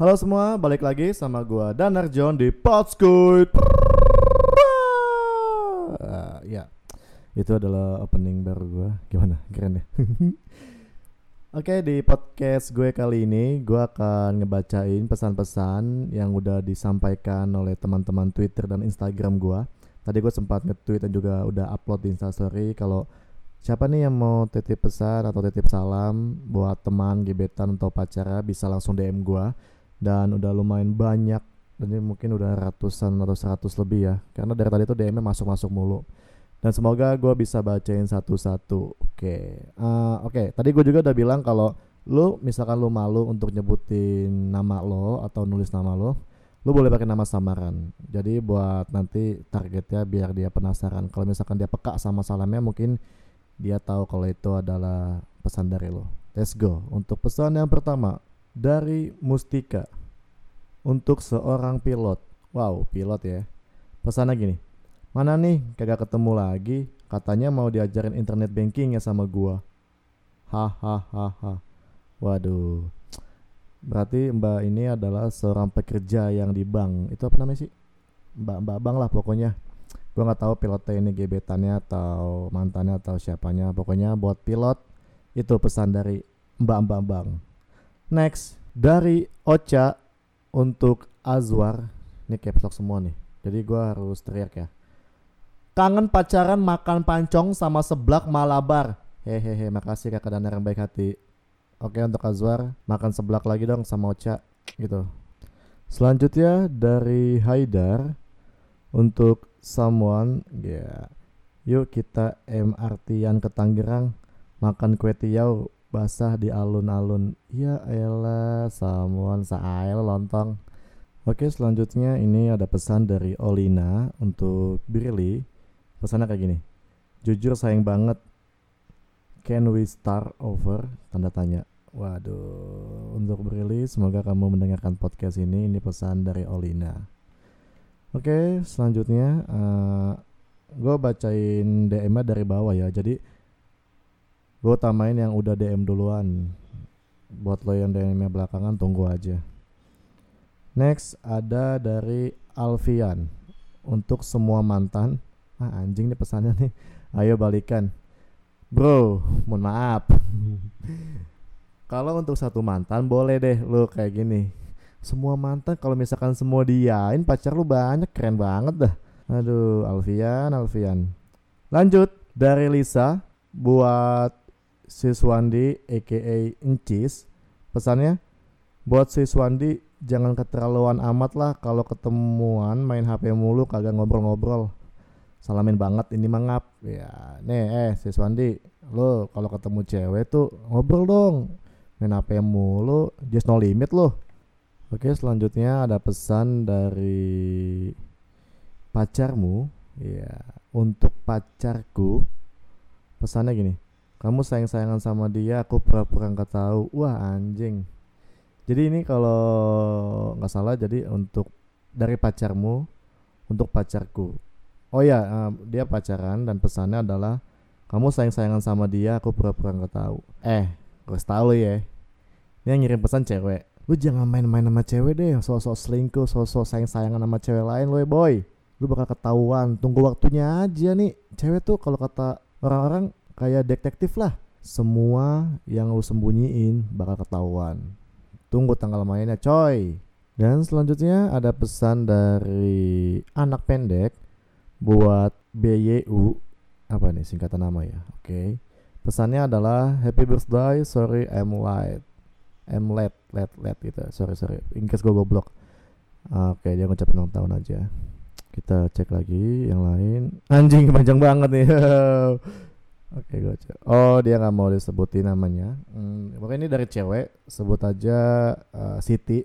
Halo semua, balik lagi sama gua Danar John di Podscoot. Uh, ya, itu adalah opening baru gua. Gimana? Keren ya? Oke, di podcast gue kali ini gue akan ngebacain pesan-pesan yang udah disampaikan oleh teman-teman Twitter dan Instagram gue. Tadi gue sempat nge-tweet dan juga udah upload di Instastory kalau siapa nih yang mau titip pesan atau titip salam buat teman, gebetan atau pacara bisa langsung DM gue dan udah lumayan banyak dan ini mungkin udah ratusan atau seratus lebih ya karena dari tadi tuh DM-nya masuk-masuk mulu dan semoga gue bisa bacain satu-satu. Oke, uh, oke. Okay. Tadi gue juga udah bilang kalau lu misalkan lu malu untuk nyebutin nama lo atau nulis nama lo, lu boleh pakai nama samaran. Jadi buat nanti targetnya biar dia penasaran. Kalau misalkan dia peka sama salamnya, mungkin dia tahu kalau itu adalah pesan dari lo. Let's go. Untuk pesan yang pertama dari Mustika untuk seorang pilot. Wow, pilot ya. Pesannya gini Mana nih kagak ketemu lagi. Katanya mau diajarin internet banking ya sama gua. Hahaha Waduh. Berarti mbak ini adalah seorang pekerja yang di bank. Itu apa namanya sih? Mbak-mbak bank lah pokoknya. Gua nggak tahu pilotnya ini gebetannya atau mantannya atau siapanya. Pokoknya buat pilot Itu pesan dari mbak-mbak bank Next Dari Ocha Untuk Azwar Ini caps lock semua nih Jadi gua harus teriak ya Kangen pacaran makan pancong sama seblak malabar. Hehehe, makasih kakak dan yang baik hati. Oke untuk Azwar, makan seblak lagi dong sama Ocha gitu. Selanjutnya dari Haidar untuk someone ya. Yeah. Yuk kita MRT-an ke Tangerang makan kue tiaw basah di alun-alun. Ya elah, someone sael lontong. Oke, selanjutnya ini ada pesan dari Olina untuk Birli pesannya kayak gini jujur sayang banget. Can we start over? Tanda tanya. Waduh untuk berilis semoga kamu mendengarkan podcast ini. Ini pesan dari Olina. Oke selanjutnya uh, eh, gue bacain DM dari bawah ya. Jadi gue tamain yang udah DM duluan. Buat lo yang DM-nya belakangan tunggu aja. Next ada dari Alfian. Untuk semua mantan. Ah anjing nih pesannya nih. Ayo balikan. Bro mohon maaf. Kalau untuk satu mantan boleh deh lu kayak gini. Semua mantan kalau misalkan semua diain pacar lu banyak keren banget dah. Aduh Alfian Alfian. Lanjut dari Lisa buat Siswandi aka Encis pesannya buat Siswandi jangan keterlaluan amat lah kalau ketemuan main HP mulu kagak ngobrol-ngobrol. Salamin banget ini mangap ya nih eh si Swandi lo kalau ketemu cewek tuh ngobrol dong. Main HP mulu just no limit lo oke selanjutnya ada pesan dari pacarmu. Ya untuk pacarku pesannya gini kamu sayang-sayangan sama dia aku pura-pura nggak tahu. Wah anjing. Jadi ini kalau nggak salah jadi untuk dari pacarmu untuk pacarku. Oh ya uh, dia pacaran dan pesannya adalah kamu sayang-sayangan sama dia aku pura-pura nggak tahu. Eh gue tahu ya. Dia ngirim pesan cewek. Lu jangan main-main sama cewek deh sosok selingkuh sosok sayang-sayangan sama cewek lain lo boy. Lu bakal ketahuan. Tunggu waktunya aja nih. Cewek tuh kalau kata orang-orang kayak detektif lah. Semua yang lu sembunyiin bakal ketahuan. Tunggu tanggal mainnya coy. Dan selanjutnya ada pesan dari anak pendek buat BYU apa nih singkatan nama ya? Oke. Okay. pesannya adalah happy birthday sorry I'm late. I'm late late late gitu. Sorry sorry. Inggris gue goblok. Oke okay, dia ngucapin ulang tahun aja. Kita cek lagi yang lain. Anjing panjang banget nih oke okay, oh dia nggak mau disebutin namanya hmm, pokoknya ini dari cewek sebut aja uh, Siti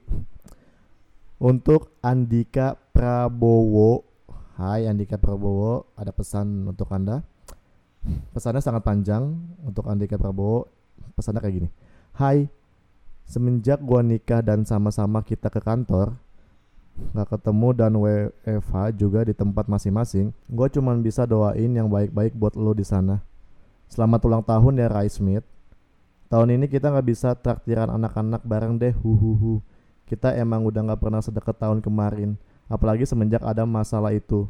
untuk Andika Prabowo Hai Andika Prabowo, ada pesan untuk Anda. Pesannya sangat panjang untuk Andika Prabowo. Pesannya kayak gini. Hai, semenjak gua nikah dan sama-sama kita ke kantor, nggak ketemu dan WFH juga di tempat masing-masing, gue cuman bisa doain yang baik-baik buat lo di sana. Selamat ulang tahun ya Rai Smith. Tahun ini kita nggak bisa traktiran anak-anak bareng deh, huhuhu. kita emang udah nggak pernah sedekat tahun kemarin. Apalagi semenjak ada masalah itu.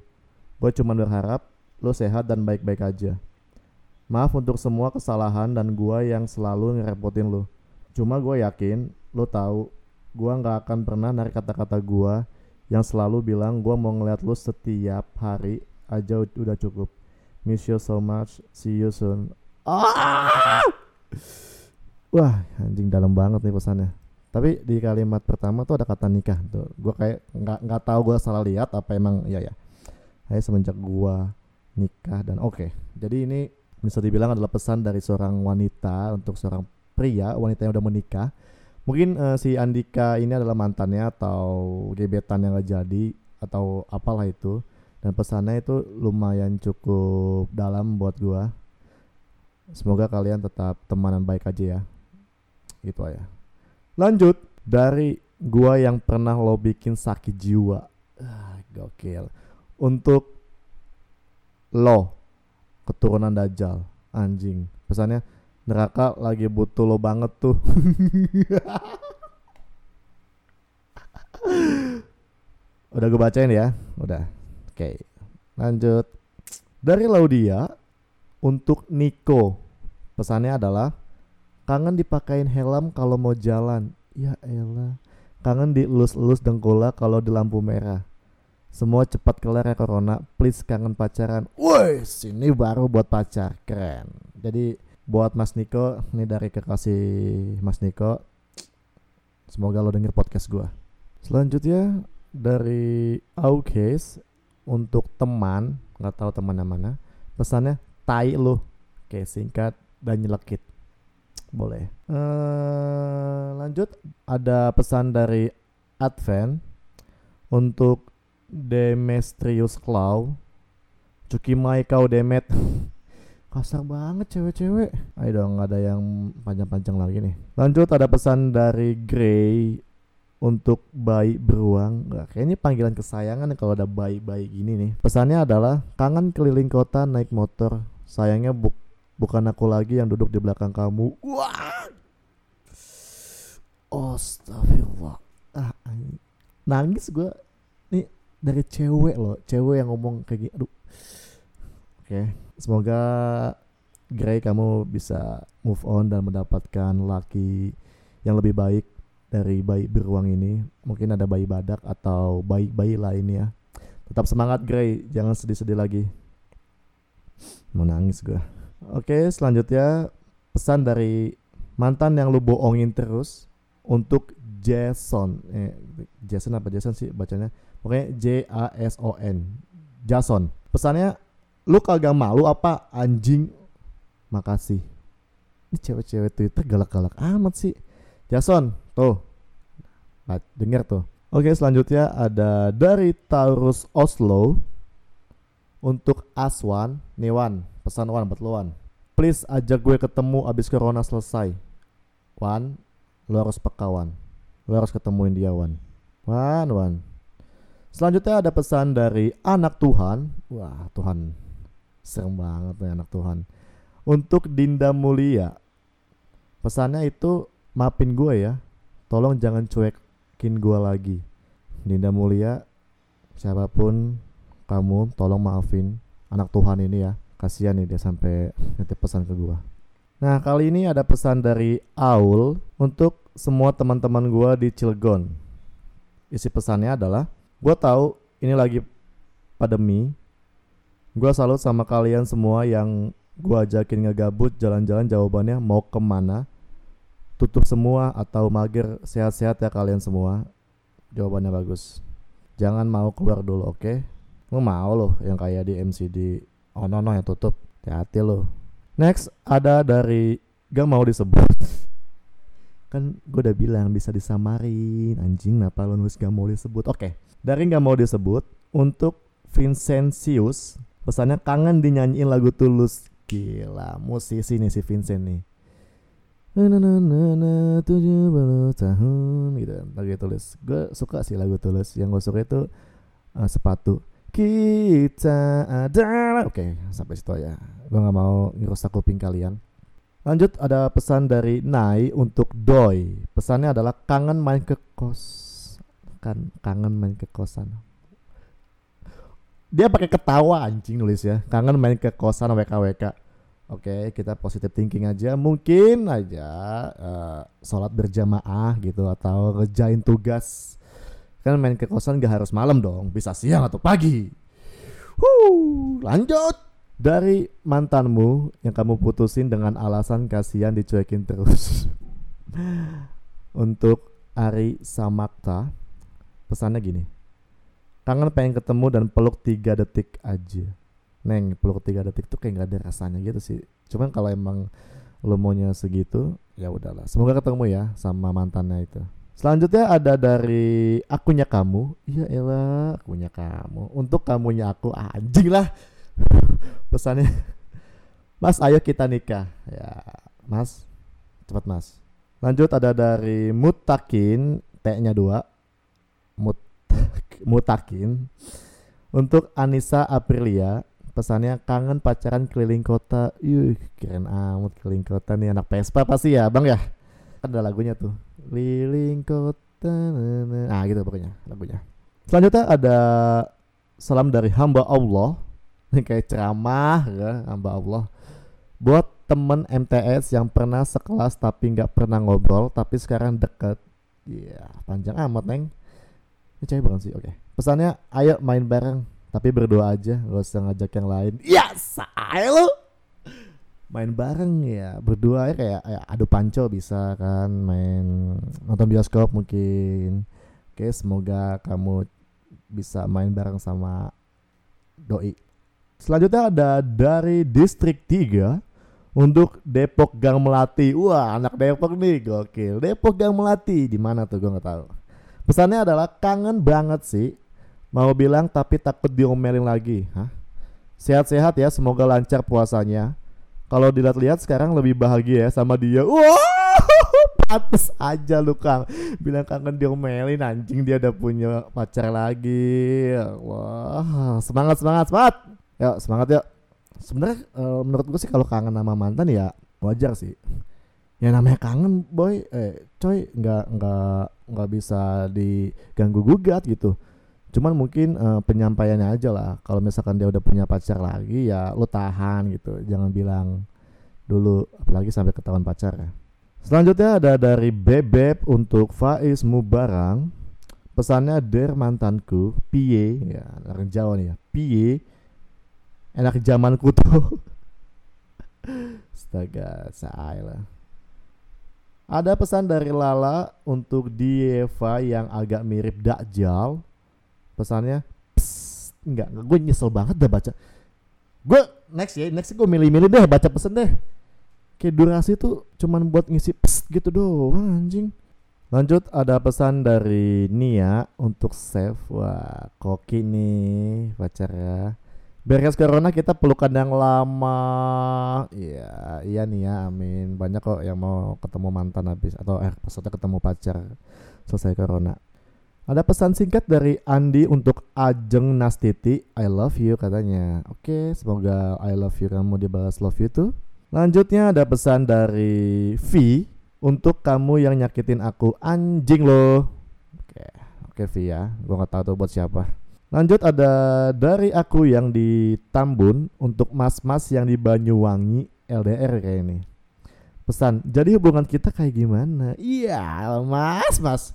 Gue cuma berharap lo sehat dan baik-baik aja. Maaf untuk semua kesalahan dan gue yang selalu ngerepotin lo. Cuma gue yakin lo tahu gue nggak akan pernah narik kata-kata gue yang selalu bilang gue mau ngeliat lo setiap hari aja udah cukup. Miss you so much. See you soon. Ah! Wah, anjing dalam banget nih pesannya. Tapi di kalimat pertama tuh ada kata nikah tuh. Gue kayak nggak nggak tahu gue salah lihat apa emang ya ya. Kayak semenjak gue nikah dan oke. Okay. Jadi ini bisa dibilang adalah pesan dari seorang wanita untuk seorang pria wanita yang udah menikah. Mungkin uh, si Andika ini adalah mantannya atau gebetan yang gak jadi atau apalah itu. Dan pesannya itu lumayan cukup dalam buat gua. Semoga kalian tetap temanan baik aja ya. Gitu aja. Lanjut dari gua yang pernah lo bikin sakit jiwa. Ah, gokil. Untuk lo keturunan dajjal anjing. Pesannya neraka lagi butuh lo banget tuh. Udah gue bacain ya? Udah oke lanjut dari Laudia untuk Nico pesannya adalah Kangen dipakein helm kalau mau jalan. Ya elah. Kangen dielus-elus dengkula kalau di lampu merah. Semua cepat kelar ya corona. Please kangen pacaran. Woi, sini baru buat pacar. Keren. Jadi buat Mas Niko, ini dari kekasih Mas Niko. Semoga lo denger podcast gua. Selanjutnya dari Aukes untuk teman, nggak tahu teman mana. Pesannya tai lo. Oke, singkat dan nyelekit boleh. Uh, lanjut ada pesan dari Advent untuk Demetrius Clow. Cuki Mai kau Demet. Kasar banget cewek-cewek. Ayo dong ada yang panjang-panjang lagi nih. Lanjut ada pesan dari Grey untuk bayi beruang. Gak, kayaknya panggilan kesayangan kalau ada bayi-bayi gini nih. Pesannya adalah kangen keliling kota naik motor. Sayangnya buk bukan aku lagi yang duduk di belakang kamu wah Astagfirullah ah, nangis gue nih dari cewek loh cewek yang ngomong kayak gini aduh oke okay. semoga Grey kamu bisa move on dan mendapatkan laki yang lebih baik dari bayi beruang ini mungkin ada bayi badak atau bayi-bayi lainnya tetap semangat Grey jangan sedih-sedih lagi mau nangis gue Oke, selanjutnya pesan dari mantan yang lu bohongin terus untuk Jason. Eh, Jason apa Jason sih bacanya? Pokoknya J A S O N. Jason. Pesannya lu kagak malu apa anjing? Makasih. Ini cewek-cewek Twitter galak-galak amat sih. Jason, tuh. Nah, denger tuh. Oke, selanjutnya ada dari Taurus Oslo untuk Aswan Newan pesan Wan buat lo Wan. Please ajak gue ketemu abis corona selesai. Wan lo harus peka Wan. Lo harus ketemuin dia Wan. Wan Wan. Selanjutnya ada pesan dari anak Tuhan. Wah Tuhan. Serem banget nih anak Tuhan. Untuk Dinda Mulia. Pesannya itu maafin gue ya. Tolong jangan cuekin gue lagi. Dinda Mulia siapa pun kamu tolong maafin anak Tuhan ini ya. Kasihan nih dia sampai nitip pesan ke gua. Nah kali ini ada pesan dari Aul untuk semua teman-teman gua di Cilegon. Isi pesannya adalah gua tahu ini lagi pandemi. Gua salut sama kalian semua yang gua ajakin ngegabut jalan-jalan jawabannya mau ke mana tutup semua atau mager sehat-sehat ya kalian semua? Jawabannya bagus. Jangan mau keluar dulu oke? Okay? mau loh yang kayak di MCD oh no no yang tutup. Hati-hati lo next ada dari gak mau disebut. Kan gue udah bilang bisa disamarin. Anjing kenapa lo nulis gak mau disebut? Oke okay. dari gak mau disebut untuk Vincentius pesannya kangen dinyanyiin lagu tulus. Gila musisi nih si Vincent nih na na na na tujuh puluh tahun gitu lagu tulus gue suka sih lagu tulus yang gue suka itu uh, sepatu kita adalah oke okay, sampai situ ya gue nggak mau ngerusak kuping kalian Lanjut ada pesan dari Nai untuk Doi. Pesannya adalah kangen main ke kos. Kan kangen main ke kosan. Dia pakai ketawa anjing nulis ya. Kangen main ke kosan WKWK. Oke, kita positive thinking aja. Mungkin aja uh, sholat berjamaah gitu atau ngerjain tugas. Kan main ke kosan gak harus malam dong, bisa siang atau pagi. Huh, lanjut dari mantanmu yang kamu putusin dengan alasan kasihan dicuekin terus. Untuk Ari Samakta, pesannya gini. Kangen pengen ketemu dan peluk tiga detik aja. Neng, peluk tiga detik tuh kayak gak ada rasanya gitu sih. Cuman kalau emang lo maunya segitu, ya udahlah. Semoga ketemu ya sama mantannya itu. Selanjutnya ada dari akunya kamu. Iya elah, akunya kamu. Untuk kamunya aku anjing lah. Pesannya Mas ayo kita nikah. Ya, Mas. Cepat Mas. Lanjut ada dari Mutakin, T-nya dua. Mut Mutakin. Untuk Anissa Aprilia, pesannya kangen pacaran keliling kota. Yuh, keren amat keliling kota nih anak Vespa pasti ya, Bang ya. Ada lagunya tuh keliling kota nah gitu pokoknya lagunya. Selanjutnya ada salam dari hamba Allah. Ini kayak ceramah ya hamba Allah. Buat temen MTS yang pernah sekelas tapi nggak pernah ngobrol tapi sekarang deket. Iya yeah, panjang amat neng. Ini cewek bukan sih? Oke. Okay. pesannya ayo main bareng tapi berdua aja gak usah ngajak yang lain. Ya saya lu main bareng ya berdua ya kayak ya, adu panco bisa kan main nonton bioskop mungkin. Oke semoga kamu bisa main bareng sama doi. Selanjutnya ada dari distrik 3 untuk Depok Gang Melati. Wah anak Depok nih gokil. Depok Gang Melati di mana tuh? Gue nggak tahu. Pesannya adalah kangen banget sih mau bilang tapi takut diomelin lagi hah sehat-sehat ya semoga lancar puasanya kalau dilihat-lihat sekarang lebih bahagia ya sama dia. Wah, pantes aja lu Kang. Bilang kangen diomelin anjing dia udah punya pacar lagi. Wah, semangat semangat semangat. Yuk, semangat yuk. Sebenarnya uh, menurut gue sih kalau kangen sama mantan ya wajar sih. Ya namanya kangen boy, eh coy nggak nggak nggak bisa diganggu gugat gitu cuman mungkin uh, penyampaiannya aja lah. Kalau misalkan dia udah punya pacar lagi ya lo tahan gitu. Jangan bilang dulu apalagi sampai ketahuan pacar ya. Selanjutnya ada dari Bebeb untuk Faiz Mubarang. Pesannya der mantanku pie ya orang Jawa nih ya. Pie enak zamanku tuh. Astaga saya lah. Ada pesan dari Lala untuk Dieva yang agak mirip Dakjal pesannya enggak gue nyesel banget dah baca. Gue next ya next gue milih-milih deh baca pesan deh. Kayak durasi tuh cuman buat ngisi psst gitu doang anjing. Lanjut ada pesan dari Nia untuk save. Wah koki nih pacar ya. Beres corona kita pelukan yang lama. Iya iya nih ya amin. Banyak kok yang mau ketemu mantan habis atau eh peserta ketemu pacar selesai corona ada pesan singkat dari Andi untuk Ajeng Nastiti. I love you katanya. Oke, semoga I love you kamu dibalas love you tuh. Lanjutnya ada pesan dari V untuk kamu yang nyakitin aku anjing loh. Oke, oke V ya. Gue nggak tahu tuh buat siapa. Lanjut ada dari aku yang di Tambun untuk mas-mas yang di Banyuwangi LDR kayak ini. Pesan, jadi hubungan kita kayak gimana? Iya, mas, mas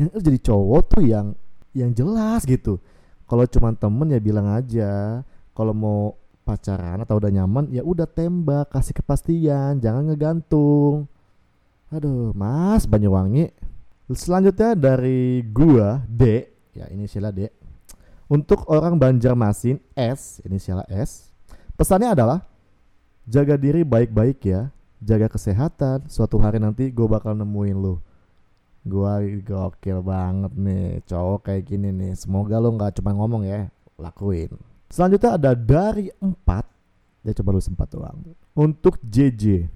yang jadi cowok tuh yang yang jelas gitu. Kalau cuma temen ya bilang aja. Kalau mau pacaran atau udah nyaman ya udah tembak kasih kepastian jangan ngegantung. Aduh mas Banyuwangi. Selanjutnya dari gua D. Ya ini sila D. Untuk orang Banjarmasin S. Ini sila S. Pesannya adalah jaga diri baik-baik ya. Jaga kesehatan. Suatu hari nanti gue bakal nemuin lo Gua gokil banget nih cowok kayak gini nih. Semoga lo nggak cuma ngomong ya, lakuin. Selanjutnya ada dari empat, dia coba lu sempat doang. Untuk JJ,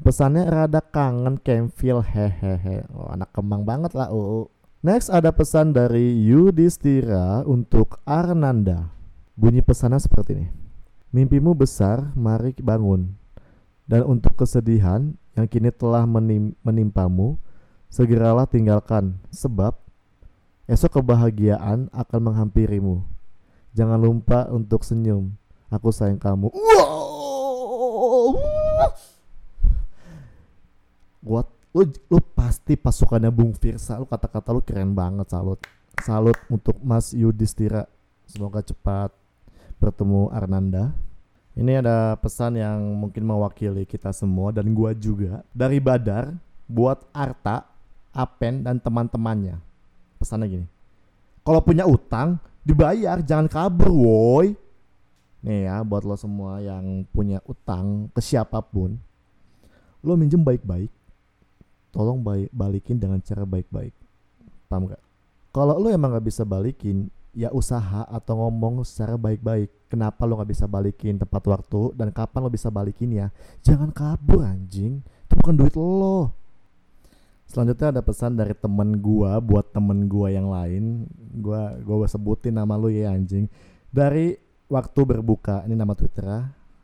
pesannya rada kangen Kemfil hehehe. Oh, anak kembang banget lah. Uh. Next ada pesan dari Yudhistira untuk Arnanda. Bunyi pesannya seperti ini. Mimpimu besar, mari bangun. Dan untuk kesedihan yang kini telah menim menimpamu, segeralah tinggalkan, sebab esok kebahagiaan akan menghampirimu. Jangan lupa untuk senyum. Aku sayang kamu. Wow. What? Lu, lu pasti pasukannya Bung Firsa. Lu kata-kata lu keren banget. Salut. Salut untuk Mas Yudhistira. Semoga cepat bertemu Arnanda. Ini ada pesan yang mungkin mewakili kita semua dan gua juga dari Badar buat Arta, Apen dan teman-temannya. Pesannya gini. Kalau punya utang dibayar, jangan kabur, woi. Nih ya, buat lo semua yang punya utang ke siapa pun, lo minjem baik-baik, tolong baik balikin dengan cara baik-baik. Paham gak? Kalau lo emang gak bisa balikin, ya usaha atau ngomong secara baik-baik. Kenapa lo gak bisa balikin tepat waktu dan kapan lo bisa balikin ya? Jangan kabur anjing, itu bukan duit lo. Selanjutnya ada pesan dari temen gua buat temen gua yang lain. Gua gua sebutin nama lu ya anjing. Dari waktu berbuka ini nama Twitter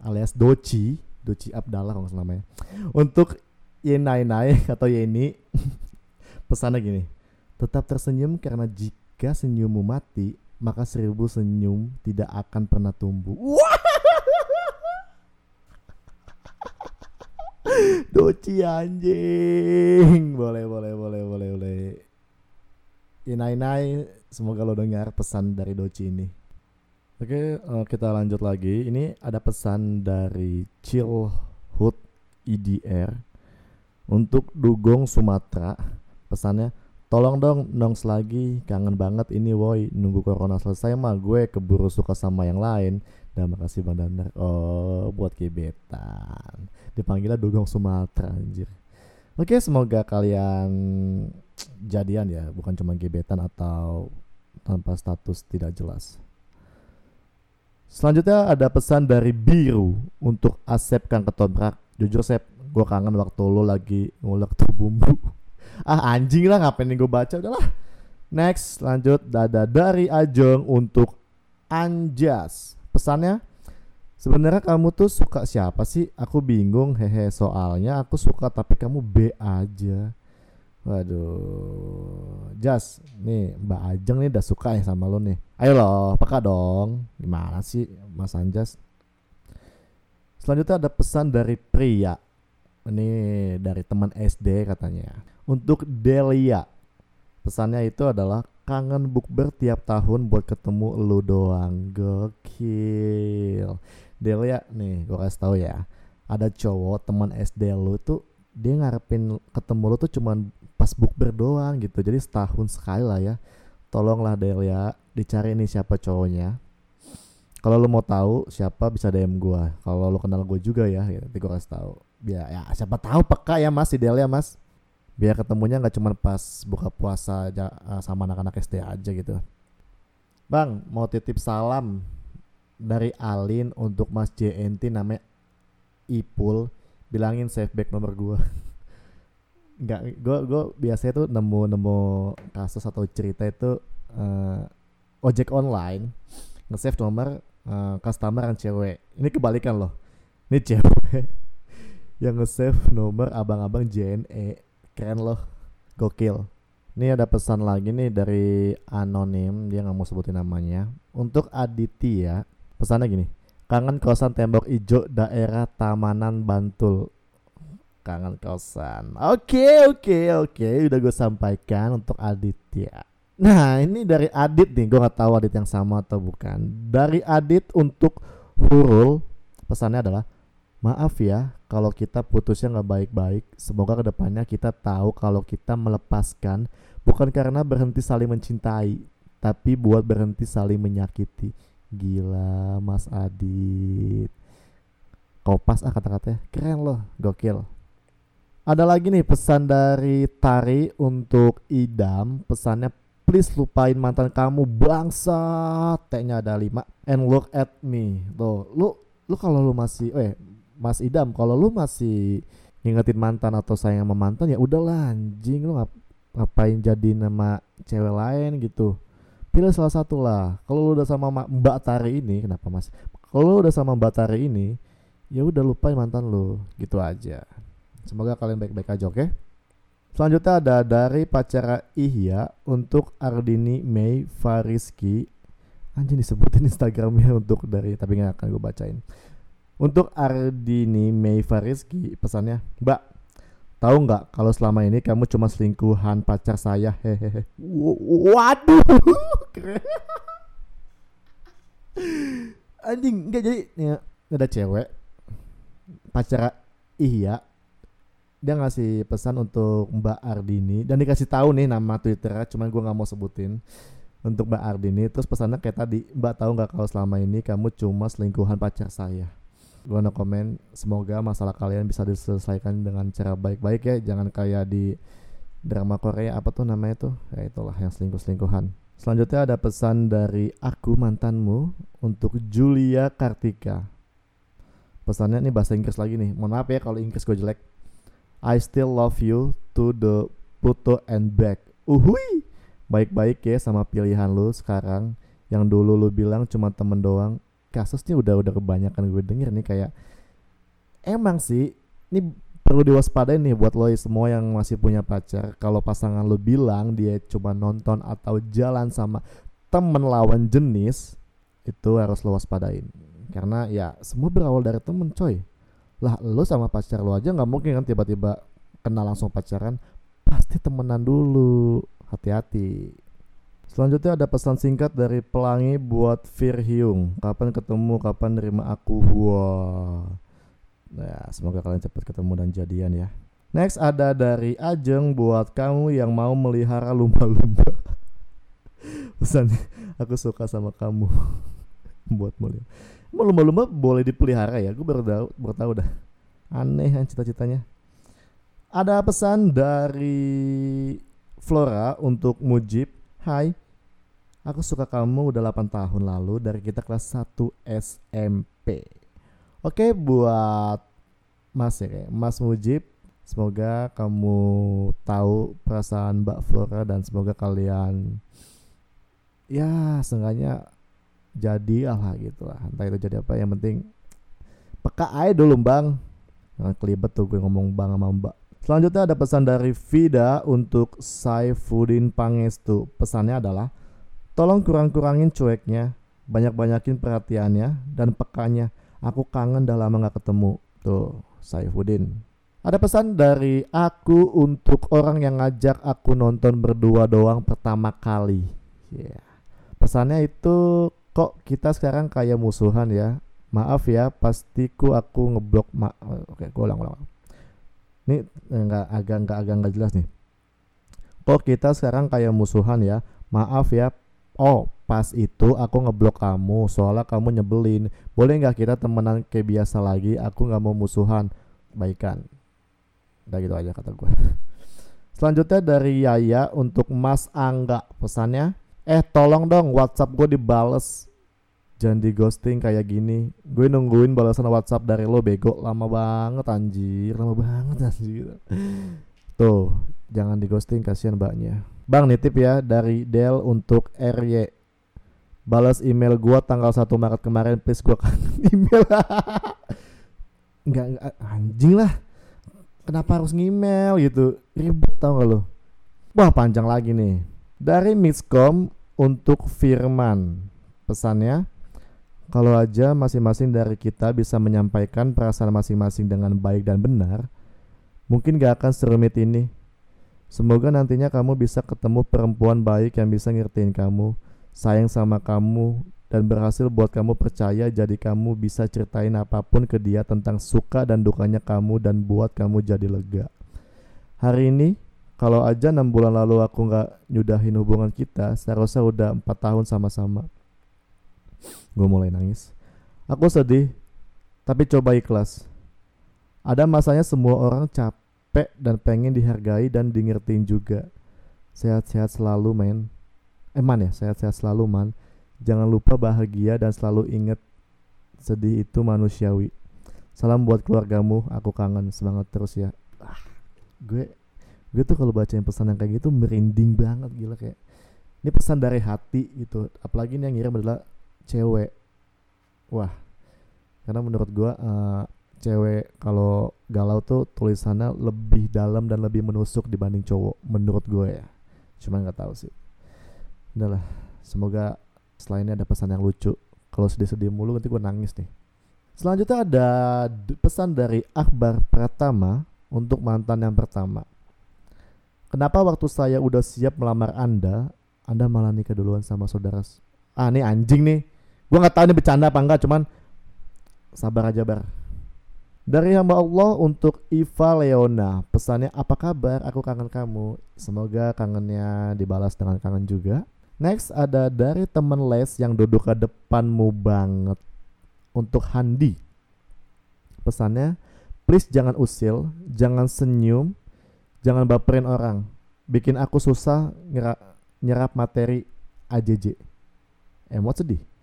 alias Doci Doci Abdallah kalau namanya untuk Yenai Nai atau Yeni pesannya gini tetap tersenyum karena jika senyummu mati maka seribu senyum tidak akan pernah tumbuh Doci anjing boleh boleh boleh boleh boleh Yenai Nai semoga lo dengar pesan dari Doci ini Oke, uh, kita lanjut lagi. Ini ada pesan dari Chillhood IDR untuk Dugong Sumatera. Pesannya, tolong dong nongs lagi, kangen banget ini woi. Nunggu corona selesai mah gue keburu suka sama yang lain. Dan makasih Bang Dandar. Oh, buat gebetan. Dipanggilnya Dugong Sumatera anjir. Oke, semoga kalian jadian ya, bukan cuma gebetan atau tanpa status tidak jelas. Selanjutnya ada pesan dari Biru untuk Asep Kang Ketobrak. Jujur Sep, gue kangen waktu lo lagi ngulek tuh bumbu. ah anjing lah ngapain gue baca udahlah. Next lanjut dada dari Ajeng untuk Anjas. Pesannya Sebenarnya kamu tuh suka siapa sih? Aku bingung hehe soalnya aku suka tapi kamu B aja. Waduh, Jas, nih Mbak Ajeng nih udah suka ya sama lo nih. Ayo loh, peka dong. Gimana sih Mas Anjas? Selanjutnya ada pesan dari pria. Ini dari teman SD katanya. Untuk Delia. Pesannya itu adalah kangen bukber tiap tahun buat ketemu lu doang. Gokil. Delia nih, gue kasih tau ya. Ada cowok teman SD lu tuh dia ngarepin ketemu lu tuh cuman pas bukber doang gitu. Jadi setahun sekali lah ya. Tolonglah Delia dicari nih siapa cowoknya. Kalau lo mau tahu siapa bisa DM gua. Kalau lo kenal gue juga ya gitu, nanti gue kasih tahu biar ya siapa tahu peka ya mas si Delia mas biar ketemunya nggak cuma pas buka puasa aja eh, sama anak-anak SD aja gitu. Bang mau titip salam dari Alin untuk Mas JNT namanya Ipul. Bilangin save back nomor gua. Nggak gue gue biasanya tuh nemu nemu kasus atau cerita itu uh, ojek online nge-save nomor uh, customer yang cewek. Ini kebalikan loh. Ini cewek yang nge-save nomor abang-abang JNE keren loh gokil ini ada pesan lagi nih dari anonim dia nggak mau sebutin namanya untuk Aditya pesannya gini kangen kosan tembok ijo daerah Tamanan Bantul kangen kosan. Oke, oke, oke. Udah gue sampaikan untuk Aditya. Nah, ini dari Adit nih. Gue gak tahu Adit yang sama atau bukan. Dari Adit untuk Hurul, pesannya adalah Maaf ya, kalau kita putusnya nggak baik-baik. Semoga ke depannya kita tahu kalau kita melepaskan bukan karena berhenti saling mencintai, tapi buat berhenti saling menyakiti. Gila, Mas Adit. Kopas ah kata-katanya, keren loh, gokil. Ada lagi nih pesan dari Tari untuk Idam. Pesannya please lupain mantan kamu bangsa. T-nya ada 5 and look at me. Tuh, lu lu kalau lu masih eh Mas Idam, kalau lu masih ngingetin mantan atau sayang sama mantan ya udahlah anjing lu ngap, ngapain jadi nama cewek lain gitu. Pilih salah satu lah. Kalau lu udah sama Mbak Tari ini, kenapa Mas? Kalau lu udah sama Mbak Tari ini, ya udah lupain mantan lu gitu aja semoga kalian baik-baik aja oke okay? selanjutnya ada dari pacara Ihya untuk Ardini Mei Fariski anjing disebutin Instagramnya untuk dari tapi nggak akan gue bacain untuk Ardini Mei Fariski pesannya Mbak tahu nggak kalau selama ini kamu cuma selingkuhan pacar saya? Hehehe. Waduh anjing nggak jadi ya, ada cewek pacar iya dia ngasih pesan untuk Mbak Ardini dan dikasih tahu nih nama Twitternya cuman gue nggak mau sebutin untuk Mbak Ardini terus pesannya kayak tadi Mbak tahu nggak kalau selama ini kamu cuma selingkuhan pacar saya gue no komen semoga masalah kalian bisa diselesaikan dengan cara baik-baik ya. Jangan kayak di drama Korea apa tuh namanya tuh? Ya itulah yang selingkuh-selingkuhan. Selanjutnya ada pesan dari aku mantanmu untuk Julia Kartika. Pesannya ini bahasa Inggris lagi nih. Mohon maaf ya kalau Inggris gue jelek. I still love you to the Pluto and back. Uhui baik-baik ya sama pilihan lu sekarang. Yang dulu lu bilang cuma temen doang kasusnya udah udah kebanyakan gue denger nih kayak emang sih ini perlu diwaspadain nih buat lo semua yang masih punya pacar. Kalau pasangan lo bilang dia cuma nonton atau jalan sama temen lawan jenis itu harus lo waspadain. Karena ya semua berawal dari temen coy. Lah lo sama pacar lo aja nggak mungkin kan tiba-tiba kenal langsung pacaran. Pasti temenan dulu. Hati-hati selanjutnya ada pesan singkat dari pelangi buat Fir Hyung kapan ketemu kapan nerima aku wah nah semoga kalian cepat ketemu dan jadian ya. Next ada dari Ajeng buat kamu yang mau melihara lumba-lumba. Pesan aku suka sama kamu. Buat mulia. Lumba-lumba boleh dipelihara ya? Gue baru tahu baru tahu dah. Aneh kan cita-citanya. Ada pesan dari Flora untuk Mujib. Hai Aku suka kamu udah 8 tahun lalu dari kita kelas 1 SMP Oke buat Mas ya Mas Mujib Semoga kamu tahu perasaan Mbak Flora dan semoga kalian ya seenggaknya jadi lah gitu lah. Entah itu jadi apa yang penting peka aja dulu bang. Jangan kelibet tuh gue ngomong bang sama mbak. Selanjutnya ada pesan dari Vida untuk Saifuddin Pangestu. Pesannya adalah Tolong kurang-kurangin cueknya Banyak-banyakin perhatiannya dan pekanya Aku kangen dah lama gak ketemu Tuh Saifuddin. Ada pesan dari aku untuk orang yang ngajak aku nonton berdua doang pertama kali. Yeah. Pesannya itu kok kita sekarang kayak musuhan ya? Maaf ya pastiku aku ngeblok ma oke gue ulang ulang ini enggak agak enggak agak enggak jelas nih. Kok kita sekarang kayak musuhan ya? Maaf ya oh pas itu aku ngeblok kamu soalnya kamu nyebelin. Boleh nggak kita temenan kayak biasa lagi? Aku nggak mau musuhan. Baikan. Udah gitu aja kata gue selanjutnya dari Yaya untuk Mas Angga pesannya eh tolong dong WhatsApp gue dibales. Jangan di ghosting kayak gini. Gue nungguin balasan WhatsApp dari lo bego. Lama banget anjir. Lama banget anjir. Tuh jangan di ghosting kasihan mbaknya bang nitip ya dari Del untuk RY balas email gue tanggal 1 Maret kemarin please gue kangen email. Nggak, nggak anjing lah. Kenapa harus ngemail gitu? Ribet tau gak lo wah panjang lagi nih. Dari Miskom untuk Firman. Pesannya, kalau aja masing-masing dari kita bisa menyampaikan perasaan masing-masing dengan baik dan benar, mungkin gak akan serumit ini. Semoga nantinya kamu bisa ketemu perempuan baik yang bisa ngertiin kamu, sayang sama kamu, dan berhasil buat kamu percaya jadi kamu bisa ceritain apa pun ke dia tentang suka dan dukanya kamu dan buat kamu jadi lega. Hari ini kalau aja enam bulan lalu aku nggak nyudahin hubungan kita seharusnya udah empat tahun sama-sama. Gue mulai nangis. Aku sedih tapi coba ikhlas. Ada masanya semua orang capek dan pengen dihargai dan di juga. Sehat-sehat selalu men. Eh man ya sehat-sehat selalu man. Jangan lupa bahagia dan selalu inget sedih itu manusiawi. Salam buat keluargamu aku kangen. Semangat terus ya. Ah, gue gue tuh kalau bacain pesan yang kayak gitu merinding banget gila kayak. Ini pesan dari hati gitu. Apalagi ini yang ngirim adalah cewek. Wah karena menurut gue uh, cewek kalau galau tuh tulisannya lebih dalam dan lebih menusuk dibanding cowok menurut gue ya. Cuman nggak tahu sih. Udahlah semoga selainnya ada pesan yang lucu. Kalau sedih-sedih mulu nanti gue nangis nih. Selanjutnya ada pesan dari Akbar Pratama untuk mantan yang pertama. Kenapa waktu saya udah siap melamar anda anda malah nikah duluan sama saudara ah ini anjing nih. Gue nggak tahu ini bercanda apa enggak cuman sabar aja bar dari hamba Allah untuk Iva Leona. Pesannya apa kabar? Aku kangen kamu. Semoga kangennya dibalas dengan kangen juga. Next ada dari temen les yang duduk ke depanmu banget. Untuk Handi. Pesannya Please jangan usil Jangan senyum Jangan baperin orang. Bikin aku susah nyerap materi AJJ Emot sedih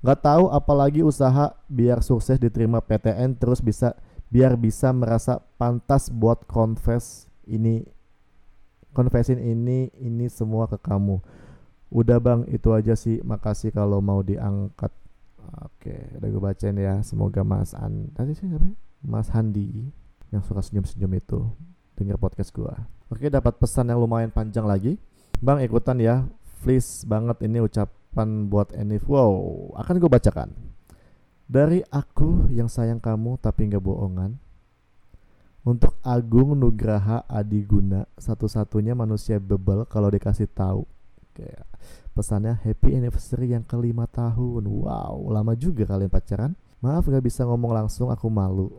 Gak tahu apalagi usaha biar sukses diterima PTN terus bisa biar bisa merasa pantas buat confess ini confessin ini ini semua ke kamu. Udah bang itu aja sih makasih kalau mau diangkat. Oke udah gue bacain ya semoga Mas An tadi sih siapa ya? Mas Handi yang suka senyum-senyum itu dengar podcast gua. Oke dapat pesan yang lumayan panjang lagi. Bang ikutan ya please banget ini ucap Pan buat Enif. Wow, akan gue bacakan. Dari aku yang sayang kamu tapi nggak bohongan. Untuk Agung Nugraha Adiguna, satu-satunya manusia bebel kalau dikasih tahu. Kayak pesannya happy anniversary yang kelima tahun. Wow, lama juga kalian pacaran. Maaf gak bisa ngomong langsung, aku malu.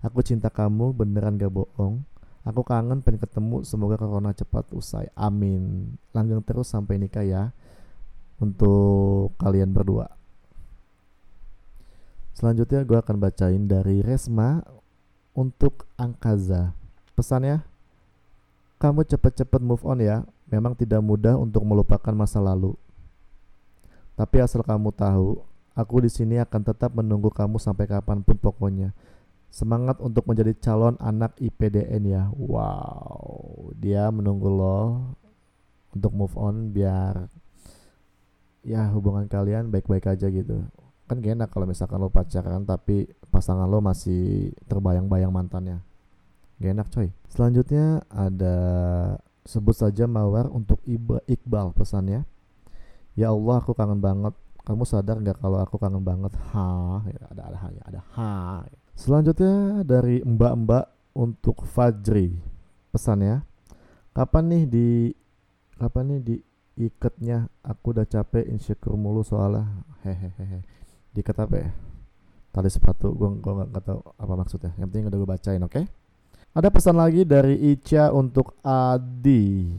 Aku cinta kamu, beneran gak bohong. Aku kangen pengen ketemu, semoga corona cepat usai. Amin. Langgeng terus sampai nikah ya untuk kalian berdua. Selanjutnya gue akan bacain dari Resma untuk Angkaza. Pesannya, kamu cepet-cepet move on ya. Memang tidak mudah untuk melupakan masa lalu. Tapi asal kamu tahu, aku di sini akan tetap menunggu kamu sampai kapan pun pokoknya. Semangat untuk menjadi calon anak IPDN ya. Wow, dia menunggu lo untuk move on biar ya hubungan kalian baik-baik aja gitu. Kan gak enak kalau misalkan lo pacaran tapi pasangan lo masih terbayang-bayang mantannya. Gak enak coy. Selanjutnya ada sebut saja mawar untuk Iba Iqbal pesannya. Ya Allah aku kangen banget. Kamu sadar nggak kalau aku kangen banget? Ha ya, ada ada ya ada ha. Selanjutnya dari mbak-mbak untuk Fajri pesannya. Kapan nih di kapan nih di iketnya aku udah capek insecure mulu soalnya. Hehehe. Diikat apa ya? Tali sepatu gue gua nggak tahu apa maksudnya. Yang penting udah gue bacain oke? Okay? ada pesan lagi dari Ica untuk Adi.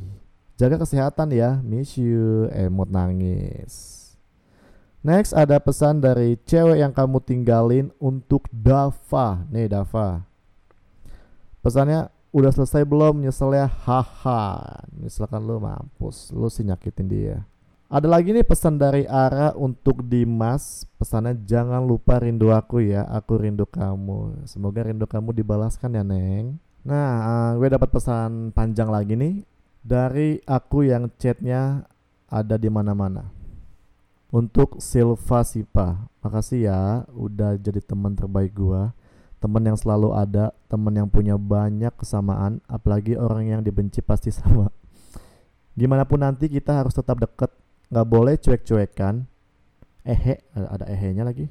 Jaga kesehatan ya. Miss you. Emot nangis. Next ada pesan dari cewek yang kamu tinggalin untuk Dava. Nih Dava. Pesannya udah selesai belum? Nyeselnya haha. Misalkan lu mampus. Lu sih nyakitin dia. Ada lagi nih pesan dari Ara untuk Dimas. Pesannya jangan lupa rindu aku ya. Aku rindu kamu. Semoga rindu kamu dibalaskan ya Neng. Nah uh, gue dapat pesan panjang lagi nih. Dari aku yang chatnya ada di mana-mana. Untuk Silva Sipa. Makasih ya udah jadi teman terbaik gua teman yang selalu ada, teman yang punya banyak kesamaan, apalagi orang yang dibenci pasti sama. Gimana pun nanti kita harus tetap deket, nggak boleh cuek-cuekan. Ehe, ada ehenya lagi.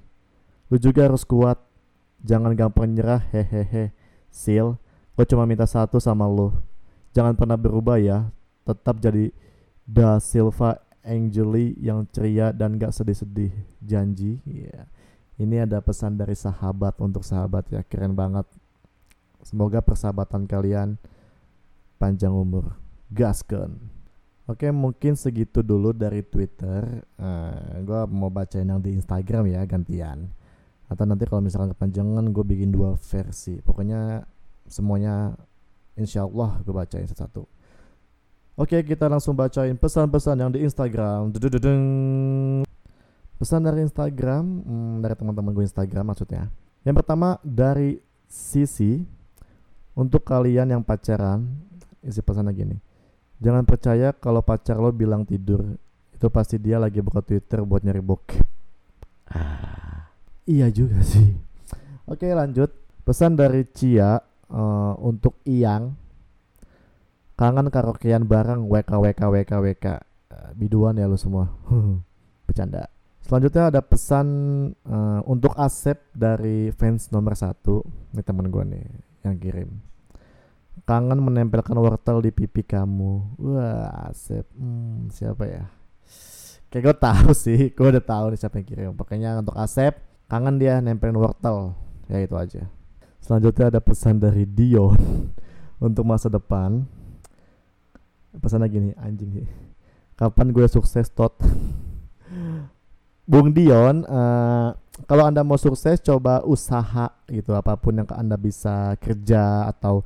Lu juga harus kuat, jangan gampang nyerah, hehehe. Sil, gue cuma minta satu sama lu. Jangan pernah berubah ya, tetap jadi Da Silva Angeli yang ceria dan gak sedih-sedih. Janji, iya. Yeah ini ada pesan dari sahabat untuk sahabat ya, keren banget. Semoga persahabatan kalian panjang umur. Gasken. Oke, mungkin segitu dulu dari Twitter. Uh, eh, gue mau bacain yang di Instagram ya gantian. Atau nanti kalau misalkan kepanjangan gue bikin dua versi. Pokoknya semuanya insya Allah gue bacain satu-satu. Oke, kita langsung bacain pesan-pesan yang di Instagram. Dudududung. Pesan dari Instagram, hmm, dari teman-teman gue Instagram maksudnya. Yang pertama dari Sisi, untuk kalian yang pacaran, isi pesan lagi nih. Jangan percaya kalau pacar lo bilang tidur, itu pasti dia lagi buka Twitter buat nyari bokep. Ah, iya juga sih. Oke lanjut. pesan dari Cia uh, untuk Iyang kangen karaokean bareng WK WK WK WK uh, biduan ya lu semua bercanda selanjutnya ada pesan uh, untuk Asep dari fans nomor satu. Ini teman gue nih yang kirim. Kangen menempelkan wortel di pipi kamu. Wah Asep. Hmm, siapa ya? Kayak gue tahu sih gue udah tahu nih siapa yang kirim. Pokoknya untuk Asep kangen dia nempelin wortel. Ya itu aja. Selanjutnya ada pesan dari Dion untuk masa depan. Pesan lagi nih anjing. Sih kapan gue sukses tot Bung Dion uh, kalau anda mau sukses coba usaha gitu apa pun yang anda bisa kerja atau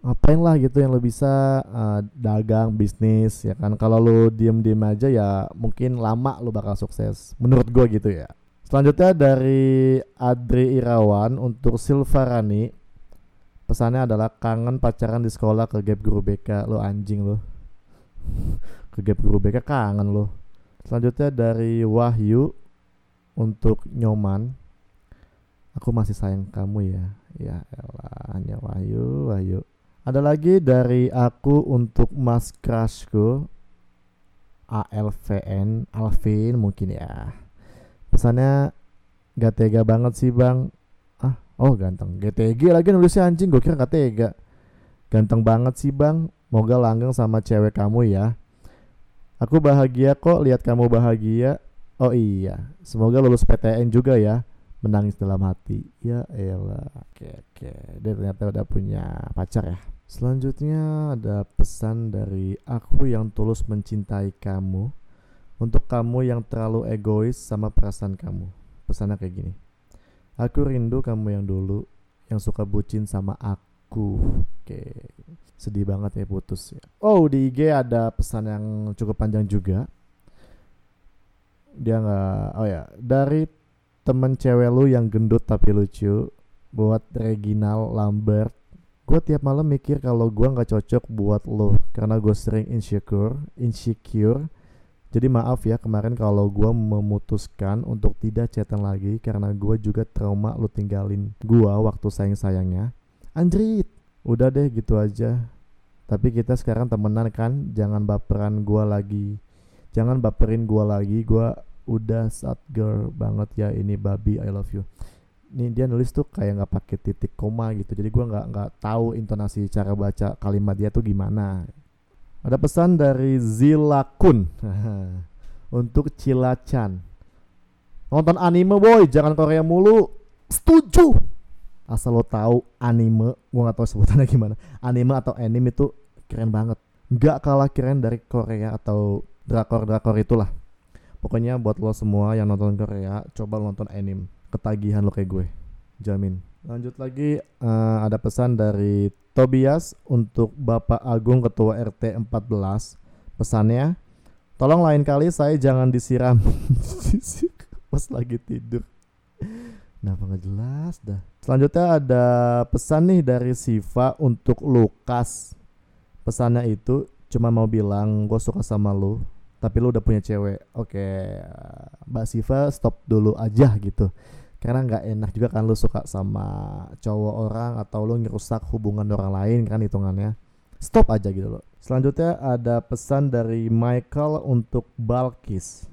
ngapain lah gitu yang lo bisa uh, dagang bisnis ya kan? Kalau lo diem diem aja ya mungkin lama lo bakal sukses menurut gue gitu ya. Selanjutnya dari Adri Irawan untuk Silvarani pesannya adalah kangen pacaran di sekolah ke gap guru BK lo anjing lo. Ke gap guru BK kangen lo selanjutnya dari Wahyu untuk Nyoman aku masih sayang kamu ya ya elah hanya Wahyu Wahyu ada lagi dari aku untuk Mas Crushku ALVN Alvin mungkin ya. Pesannya gak tega banget sih bang. Ah, oh ganteng. GTG lagi nulisnya anjing. Gue kira gak tega. Ganteng banget sih bang. Moga langgeng sama cewek kamu ya. Aku bahagia kok lihat kamu bahagia. Oh iya, semoga lulus PTN juga ya. Menangis dalam hati. Ya elah. Oke oke. Dia ternyata udah punya pacar ya. Selanjutnya ada pesan dari aku yang tulus mencintai kamu. Untuk kamu yang terlalu egois sama perasaan kamu. Pesannya kayak gini. Aku rindu kamu yang dulu yang suka bucin sama aku. Oke sedih banget ya putus ya. Oh di IG ada pesan yang cukup panjang juga. Dia nggak oh ya dari temen cewek lu yang gendut tapi lucu buat Reginal Lambert gue tiap malam mikir kalau gue nggak cocok buat lo karena gue sering insecure insecure. Jadi maaf ya kemarin kalau gue memutuskan untuk tidak chatan lagi karena gue juga trauma lo tinggalin gue waktu sayang-sayangnya. Anjrit udah deh gitu aja. Tapi kita sekarang temenan kan jangan baperan gue lagi. Jangan baperin gue lagi gue udah sad girl banget ya ini babi I love you. Ini dia nulis tuh kayak nggak pakai titik koma gitu jadi gua nggak nggak tahu intonasi cara baca kalimat dia tuh gimana. Ada pesan dari Zilakun untuk Cilachan nonton anime boy jangan Korea mulu. Setuju asal lo tahu anime gua nggak tahu sebutannya gimana anime atau anime itu keren banget nggak kalah keren dari Korea atau drakor drakor itulah Pokoknya buat lo semua yang nonton Korea, coba nonton anime. Ketagihan lo kayak gue, jamin. Lanjut lagi uh, ada pesan dari Tobias untuk Bapak Agung Ketua RT 14. Pesannya, tolong lain kali saya jangan disiram pas lagi tidur. Kenapa nggak jelas dah? Selanjutnya ada pesan nih dari Siva untuk Lukas. Pesannya itu cuma mau bilang gue suka sama lo tapi lu udah punya cewek. Oke mbak Siva stop dulu aja gitu. Karena nggak enak juga kan lu suka sama cowok orang atau lu ngerusak hubungan orang lain kan hitungannya. Stop aja gitu loh. Selanjutnya ada pesan dari Michael untuk Balkis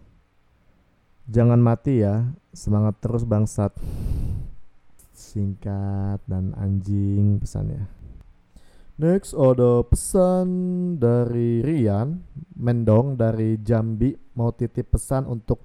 jangan mati ya semangat terus bangsat singkat dan anjing pesannya Next ada pesan dari Rian Mendong dari Jambi mau titip pesan untuk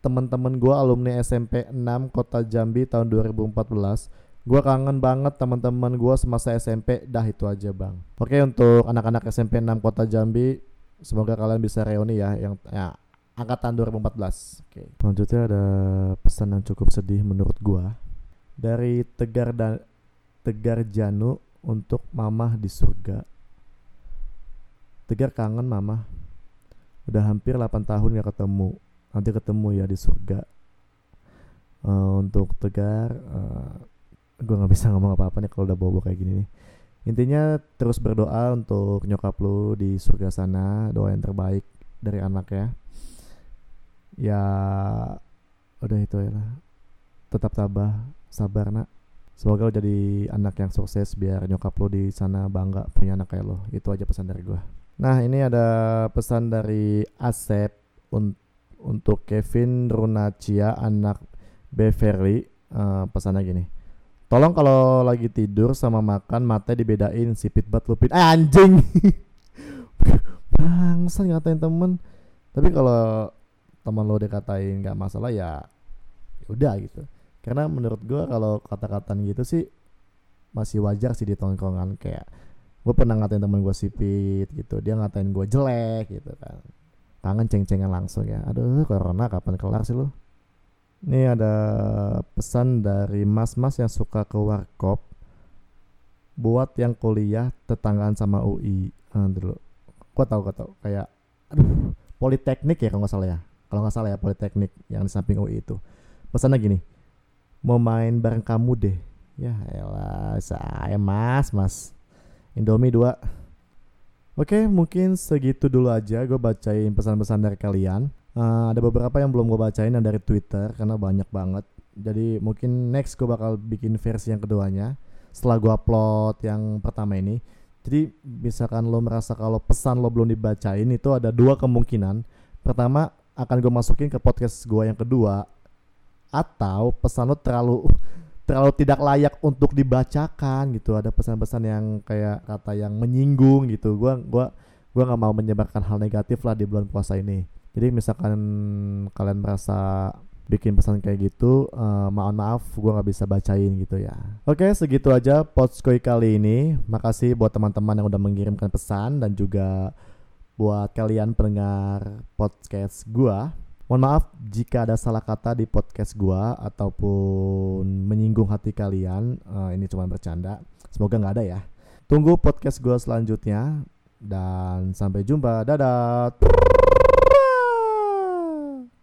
teman-teman gue alumni SMP 6 Kota Jambi tahun 2014. Gue kangen banget teman-teman gue semasa SMP. Dah itu aja bang. Oke untuk anak-anak SMP 6 Kota Jambi, semoga kalian bisa reuni ya yang ya, angkatan 2014. Oke. Selanjutnya ada pesan yang cukup sedih menurut gue dari Tegar dan Tegar Janu untuk mamah di surga. Tegar kangen mama. Udah hampir 8 tahun gak ketemu. Nanti ketemu ya di surga. Uh, untuk Tegar, uh, gue nggak bisa ngomong apa-apa nih kalau udah bobo kayak gini nih. Intinya terus berdoa untuk nyokap lu di surga sana, doa yang terbaik dari anak ya. Ya udah itu ya lah. Tetap tabah, sabar nak. Semoga lo jadi anak yang sukses biar nyokap lo di sana bangga punya anak kayak lo. Itu aja pesan dari gue nah ini ada pesan dari Asep un untuk Kevin Runacia anak Beverly. Uh, pesannya gini. Tolong kalau lagi tidur sama makan mata dibedain sipit bat lupit. Eh, anjing! Bangsa ngatain temen. Tapi kalau teman lo dikatain nggak masalah ya, ya udah gitu. Karena menurut gue kalau kata-kataan gitu sih masih wajar sih di tongkrongan. Kayak gue pernah ngatain temen gue sipit gitu. Dia ngatain gue jelek gitu kan. Tangan ceng-cengan langsung ya. Aduh corona kapan kelar sih lo ini ada pesan dari mas-mas yang suka ke warkop. Buat yang kuliah tetanggaan sama UI ah, dulu. Gue tau gue tau kayak aduh politeknik ya kalau nggak salah ya kalau nggak salah ya politeknik yang di samping UI itu. Pesannya gini mau main bareng kamu deh. Ya elah saya mas mas. Indomie dua. Oke mungkin segitu dulu aja gue bacain pesan-pesan dari kalian. Uh, Ada beberapa yang belum gue bacain yang dari Twitter karena banyak banget. Jadi mungkin next gue bakal bikin versi yang keduanya Setelah gue upload yang pertama ini. Jadi misalkan lo merasa kalau pesan lo belum dibacain itu ada dua kemungkinan. Pertama akan gue masukin ke podcast gue yang kedua atau pesan lo terlalu terlalu tidak layak untuk dibacakan gitu. Ada pesan-pesan yang kayak kata yang menyinggung gitu. Gua gua gua nggak mau menyebarkan hal negatif lah di bulan puasa ini. Jadi misalkan kalian merasa bikin pesan kayak gitu uh, mohon maaf gue nggak bisa bacain gitu ya oke segitu aja potskoy kali ini makasih buat teman-teman yang udah mengirimkan pesan dan juga buat kalian pendengar podcast gue mohon maaf jika ada salah kata di podcast gue ataupun menyinggung hati kalian. Uh, ini cuma bercanda. Semoga nggak ada ya. Tunggu podcast gue selanjutnya dan sampai jumpa. Dadah